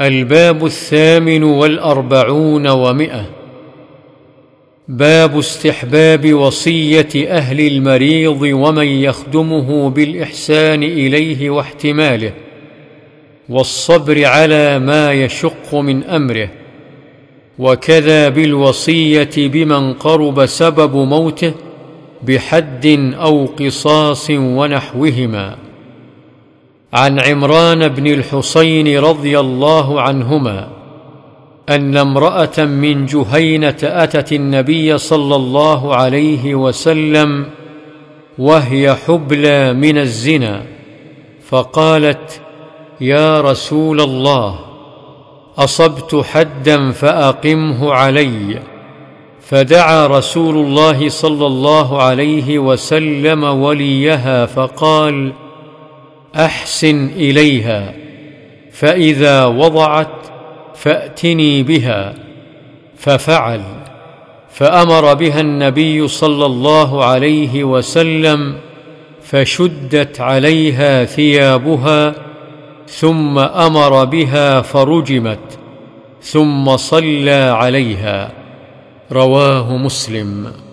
الباب الثامن والأربعون ومئة. باب استحباب وصية أهل المريض ومن يخدمه بالإحسان إليه واحتماله والصبر على ما يشق من أمره وكذا بالوصية بمن قرب سبب موته بحد أو قصاص ونحوهما. عن عمران بن الحصين رضي الله عنهما أن امرأة من جهينة أتت النبي صلى الله عليه وسلم وهي حبلى من الزنا فقالت يا رسول الله أصبت حدا فأقمه علي. فدعا رسول الله صلى الله عليه وسلم وليها فقال أحسن إليها فإذا وضعت فأتني بها ففعل فأمر بها النبي صلى الله عليه وسلم فشدت عليها ثيابها ثم أمر بها فرجمت ثم صلى عليها رواه مسلم.